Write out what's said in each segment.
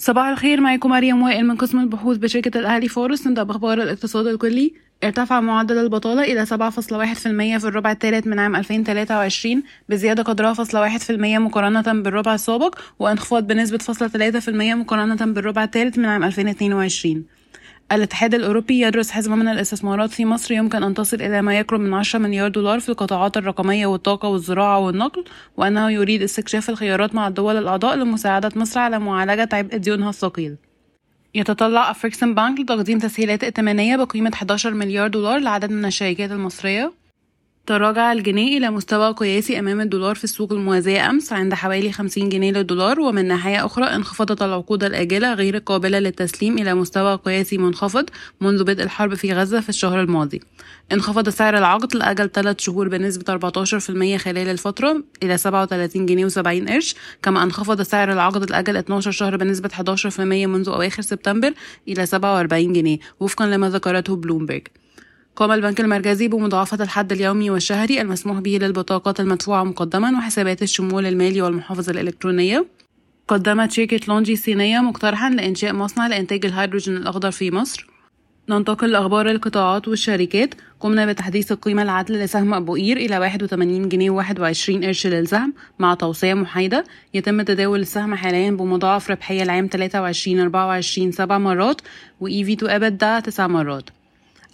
صباح الخير معاكم مريم وائل من قسم البحوث بشركة الأهلي فورس نبدأ بأخبار الاقتصاد الكلي ارتفع معدل البطالة إلى 7.1% في الربع الثالث من عام 2023 بزيادة قدرها فاصلة واحد في المية مقارنة بالربع السابق وانخفاض بنسبة فاصلة ثلاثة في المية مقارنة بالربع الثالث من عام 2022 الاتحاد الأوروبي يدرس حزمة من الاستثمارات في مصر يمكن أن تصل إلى ما يقرب من 10 مليار دولار في القطاعات الرقمية والطاقة والزراعة والنقل وأنه يريد استكشاف الخيارات مع الدول الأعضاء لمساعدة مصر على معالجة عبء ديونها الثقيل. يتطلع أفريكسن بانك لتقديم تسهيلات ائتمانية بقيمة 11 مليار دولار لعدد من الشركات المصرية. تراجع الجنيه إلى مستوى قياسي أمام الدولار في السوق الموازية أمس عند حوالي 50 جنيه للدولار ومن ناحية أخرى انخفضت العقود الآجلة غير القابلة للتسليم إلى مستوى قياسي منخفض منذ بدء الحرب في غزة في الشهر الماضي. انخفض سعر العقد لأجل 3 شهور بنسبة 14% خلال الفترة إلى 37 جنيه و70 قرش كما انخفض سعر العقد لأجل 12 شهر بنسبة 11% منذ أواخر سبتمبر إلى 47 جنيه. وفقا لما ذكرته بلومبرج. قام البنك المركزي بمضاعفة الحد اليومي والشهري المسموح به للبطاقات المدفوعة مقدما وحسابات الشمول المالي والمحافظة الإلكترونية. قدمت شركة لونجي الصينية مقترحا لإنشاء مصنع لإنتاج الهيدروجين الأخضر في مصر. ننتقل لأخبار القطاعات والشركات. قمنا بتحديث القيمة العادلة لسهم أبو قير إلى 81 جنيه و21 قرش للسهم مع توصية محايدة. يتم تداول السهم حاليا بمضاعف ربحية العام 23 24 7 مرات و EV to EBITDA 9 مرات.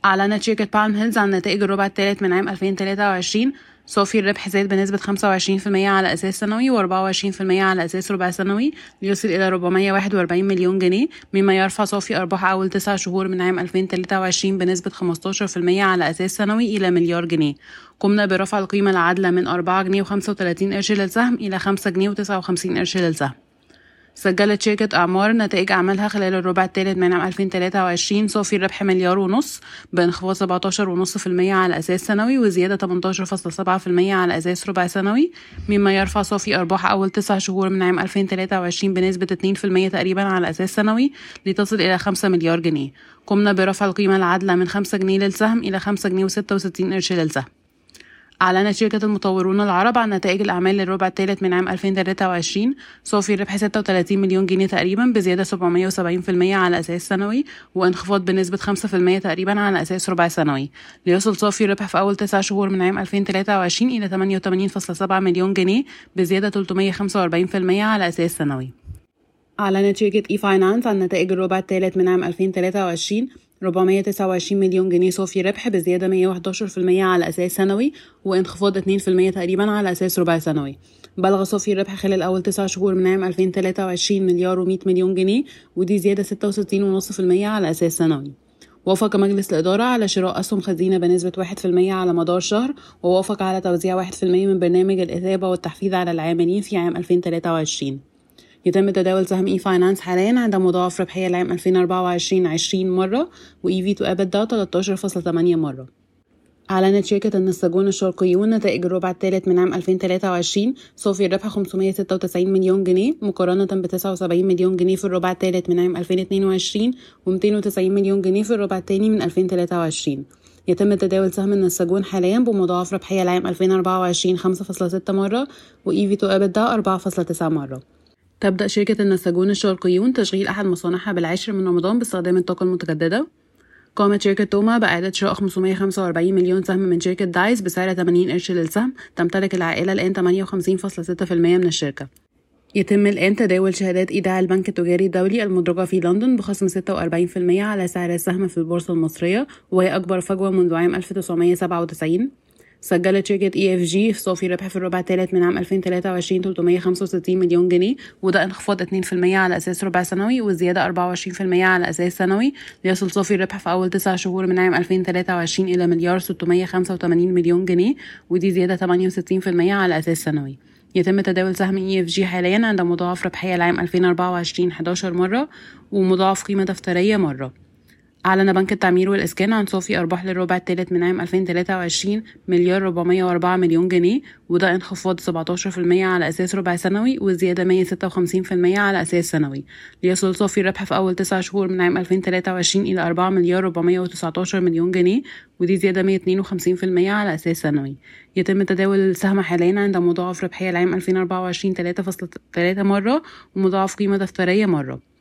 أعلنت شركة بالم هيلز عن نتائج الربع الثالث من عام 2023 صافي الربح زاد بنسبة 25% على أساس سنوي و24% على أساس ربع سنوي. ليصل إلى 441 مليون جنيه. مما يرفع صافي أرباح أول تسع شهور من عام 2023 بنسبة 15% على أساس سنوي إلى مليار جنيه. قمنا برفع القيمة العادلة من 4 جنيه و35 قرش للسهم إلى 5 جنيه و59 قرش للسهم. سجلت شركة أعمار نتائج أعمالها خلال الربع الثالث من عام 2023 صافي الربح مليار ونص بانخفاض 17.5% على أساس سنوي وزيادة 18.7% على أساس ربع سنوي مما يرفع صافي أرباح أول تسع شهور من عام 2023 بنسبة 2% تقريبا على أساس سنوي لتصل إلى 5 مليار جنيه. قمنا برفع القيمة العادلة من 5 جنيه للسهم إلى 5 جنيه و66 قرش للسهم. أعلنت شركة المطورون العرب عن نتائج الأعمال للربع الثالث من عام 2023 صافي الربح 36 مليون جنيه تقريبا بزيادة 770% على أساس سنوي وانخفاض بنسبة 5% تقريبا على أساس ربع سنوي. ليصل صافي الربح في أول 9 شهور من عام 2023 إلى 88.7 مليون جنيه بزيادة 345% على أساس سنوي. أعلنت شركة إي فاينانس عن نتائج الربع الثالث من عام 2023 429 مليون جنيه صافي ربح بزيادة 111% على أساس سنوي وانخفاض 2% تقريبا على أساس ربع سنوي. بلغ صافي الربح خلال أول تسع شهور من عام 2023 مليار و100 مليون جنيه ودي زيادة 66.5% على أساس سنوي. وافق مجلس الإدارة على شراء أسهم خزينة بنسبة 1% على مدار شهر ووافق على توزيع 1% من برنامج الإثابة والتحفيز على العاملين في عام 2023 يتم تداول سهم اي فاينانس حاليا عند مضاعف ربحية العام 2024 20 مرة و EV to EBITDA 13.8 مرة. أعلنت شركة النساجون الشرقيون نتائج الربع الثالث من عام 2023 صافي الربح 596 مليون جنيه مقارنة ب 79 مليون جنيه في الربع الثالث من عام 2022 و 290 مليون جنيه في الربع الثاني من 2023 يتم تداول سهم النساجون حاليا بمضاعف ربحية العام 2024 5.6 مرة و في تو ابدا 4.9 مرة. تبدأ شركة النساجون الشرقيون تشغيل أحد مصانعها بالعاشر من رمضان باستخدام الطاقة المتجددة. قامت شركة توما بإعادة شراء 545 مليون سهم من شركة دايس بسعر 80 قرش للسهم. تمتلك العائلة الآن 58.6% من الشركة. يتم الآن تداول شهادات إيداع البنك التجاري الدولي المدرجة في لندن بخصم 46% على سعر السهم في البورصة المصرية وهي أكبر فجوة منذ عام 1997 سجلت شركة اي اف جي صافي ربح في الربع الثالث من عام 2023 365 مليون جنيه وده انخفاض 2% على أساس ربع سنوي وزيادة 24% على أساس سنوي. ليصل صافي الربح في أول 9 شهور من عام 2023 إلى مليار 685 مليون جنيه ودي زيادة 68% على أساس سنوي. يتم تداول سهم اي اف جي حاليا عند مضاعف ربحية العام 2024 11 مرة ومضاعف قيمة دفترية مرة. أعلن بنك التعمير والإسكان عن صافي أرباح للربع الثالث من عام 2023 مليار 404 مليون جنيه وده انخفاض 17% على أساس ربع سنوي وزيادة 156% على أساس سنوي. ليصل صافي الربح في أول تسع شهور من عام 2023 إلى 4 مليار 419 مليون جنيه ودي زيادة 152% على أساس سنوي. يتم تداول السهم حاليا عند مضاعف ربحية العام 2024 3.3 مرة ومضاعف قيمة دفترية مرة.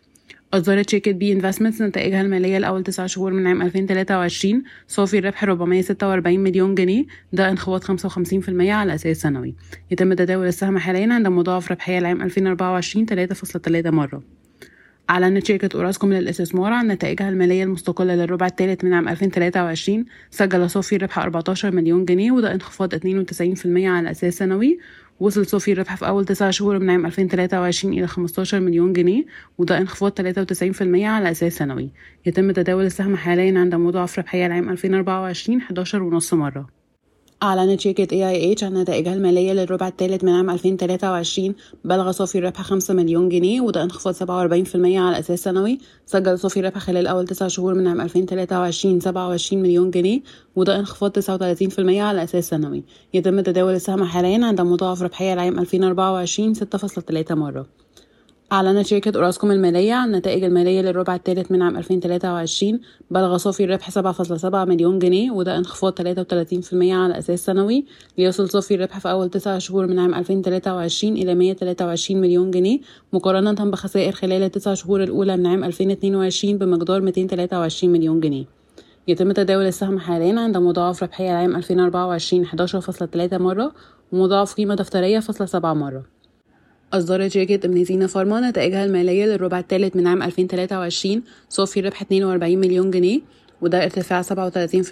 أصدرت شركة بي Investments نتائجها المالية لأول تسع شهور من عام 2023 صافي الربح 446 مليون جنيه ده انخفاض 55% على أساس سنوي. يتم تداول السهم حاليا عند مضاعف ربحية لعام 2024 3.3 مرة. أعلنت شركة أوراسكوم للاستثمار عن نتائجها المالية المستقلة للربع الثالث من عام 2023 سجل صافي الربح 14 مليون جنيه وده انخفاض 92% على أساس سنوي. وصل صافي الربح في أول تسع شهور من عام 2023 إلى 15 مليون جنيه وده انخفاض 93% على أساس سنوي. يتم تداول السهم حاليا عند مضاعف ربحية العام 2024 11.5 مرة. أعلنت شركة AIH عن نتائجها المالية للربع الثالث من عام 2023 بلغ صافي الربح 5 مليون جنيه وده انخفاض 47% على أساس سنوي. سجل صافي الربح خلال أول تسع شهور من عام 2023 27 مليون جنيه وده انخفاض 39% على أساس سنوي. يتم تداول السهم حاليا عند مضاعف ربحية العام 2024 6.3 مرة. أعلنت شركة أوراسكوم المالية عن النتائج المالية للربع الثالث من عام 2023 بلغ صافي الربح 7.7 مليون جنيه وده انخفاض 33% على أساس سنوي. ليصل صافي الربح في أول تسع شهور من عام 2023 إلى 123 مليون جنيه مقارنة بخسائر خلال التسع شهور الأولى من عام 2022 بمقدار 223 مليون جنيه. يتم تداول السهم حاليا عند مضاعف ربحية العام 2024 11.3 مرة ومضاعف قيمة دفترية فاصلة سبعة مرة. أصدرت شركة ابن فارما نتائجها المالية للربع الثالث من عام 2023 صافي ربح 42 مليون جنيه وده ارتفاع 37%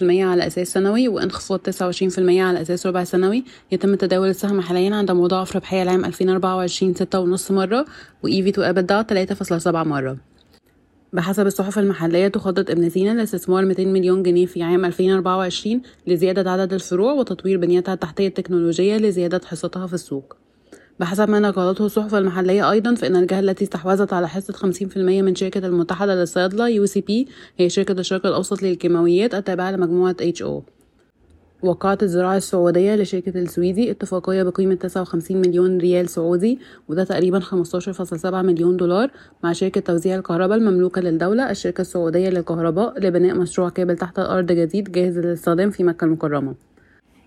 على أساس سنوي وانخفاض 29% على أساس ربع سنوي. يتم تداول السهم حاليا عند مضاعف ربحية العام 2024 6.5 مرة و EV to EBITDA 3.7 مرة. بحسب الصحف المحلية تخطط ابن سينا لاستثمار 200 مليون جنيه في عام 2024 لزيادة عدد الفروع وتطوير بنيتها التحتية التكنولوجية لزيادة حصتها في السوق. بحسب ما نقلته الصحف المحلية أيضا فإن الجهة التي استحوذت على حصة 50% من شركة المتحدة للصيادلة UCP هي شركة الشرق الأوسط للكيماويات التابعة لمجموعة HO وقعت الزراعة السعودية لشركة السويدي اتفاقية بقيمة 59 مليون ريال سعودي وده تقريبا 15.7 مليون دولار مع شركة توزيع الكهرباء المملوكة للدولة الشركة السعودية للكهرباء لبناء مشروع كابل تحت الأرض جديد جاهز للاستخدام في مكة المكرمة.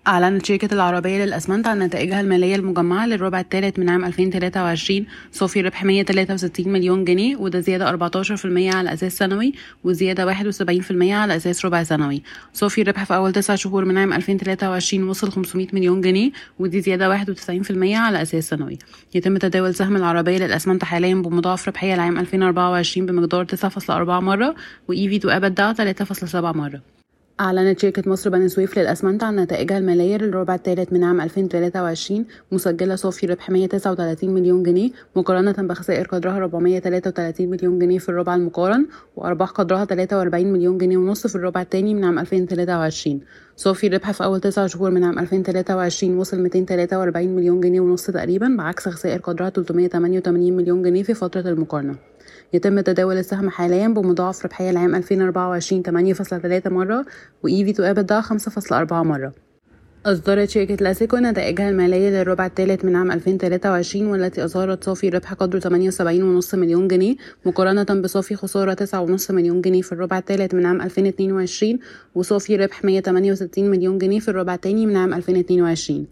أعلنت شركة العربية للأسمنت عن نتائجها المالية المجمعة للربع الثالث من عام 2023 صافي ربح 163 مليون جنيه وده زيادة 14% على أساس سنوي وزيادة 71% على أساس ربع سنوي. صافي الربح في أول تسع شهور من عام 2023 وصل 500 مليون جنيه ودي زيادة 91% على أساس سنوي. يتم تداول سهم العربية للأسمنت حاليا بمضاعف ربحية لعام 2024 بمقدار 9.4 مرة و EV to EBITDA 3.7 مرة. أعلنت شركة مصر بني سويف للأسمنت عن نتائجها المالية للربع الثالث من عام 2023 مسجلة صافي ربح 139 مليون جنيه مقارنة بخسائر قدرها 433 مليون جنيه في الربع المقارن وأرباح قدرها 43 مليون جنيه ونص في الربع الثاني من عام 2023 صافي الربح في أول تسع شهور من عام 2023 وصل 243 مليون جنيه ونص تقريبا بعكس خسائر قدرها 388 مليون جنيه في فترة المقارنة. يتم تداول السهم حاليا بمضاعف ربحية العام 2024 8.3 مرة وإيفي تو EBITDA 5.4 مرة. أصدرت شركة لاسيكو نتائجها المالية للربع الثالث من عام 2023 والتي أظهرت صافي ربح قدره 78.5 مليون جنيه مقارنة بصافي خسارة 9.5 مليون جنيه في الربع الثالث من عام 2022 وصافي ربح 168 مليون جنيه في الربع الثاني من عام 2022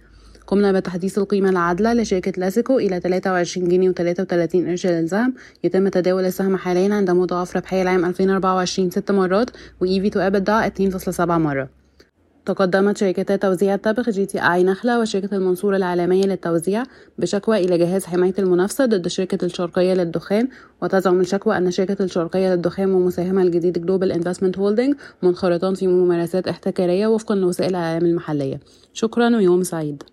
قمنا بتحديث القيمة العادلة لشركة ليسيكو إلى 23 جنيه و33 قرش للسهم يتم تداول السهم حاليا عند مضاعف ربحية العام 2024 ست مرات و EV to EBITDA 2.7 مرة. تقدمت شركتا توزيع التبغ JTI نخلة وشركة المنصورة العالمية للتوزيع بشكوى إلى جهاز حماية المنافسة ضد شركة الشرقية للدخان. وتزعم الشكوى أن شركة الشرقية للدخان ومساهمها الجديد Global Investment Holding منخرطان في ممارسات احتكارية وفقا لوسائل الإعلام المحلية. شكرا ويوم سعيد.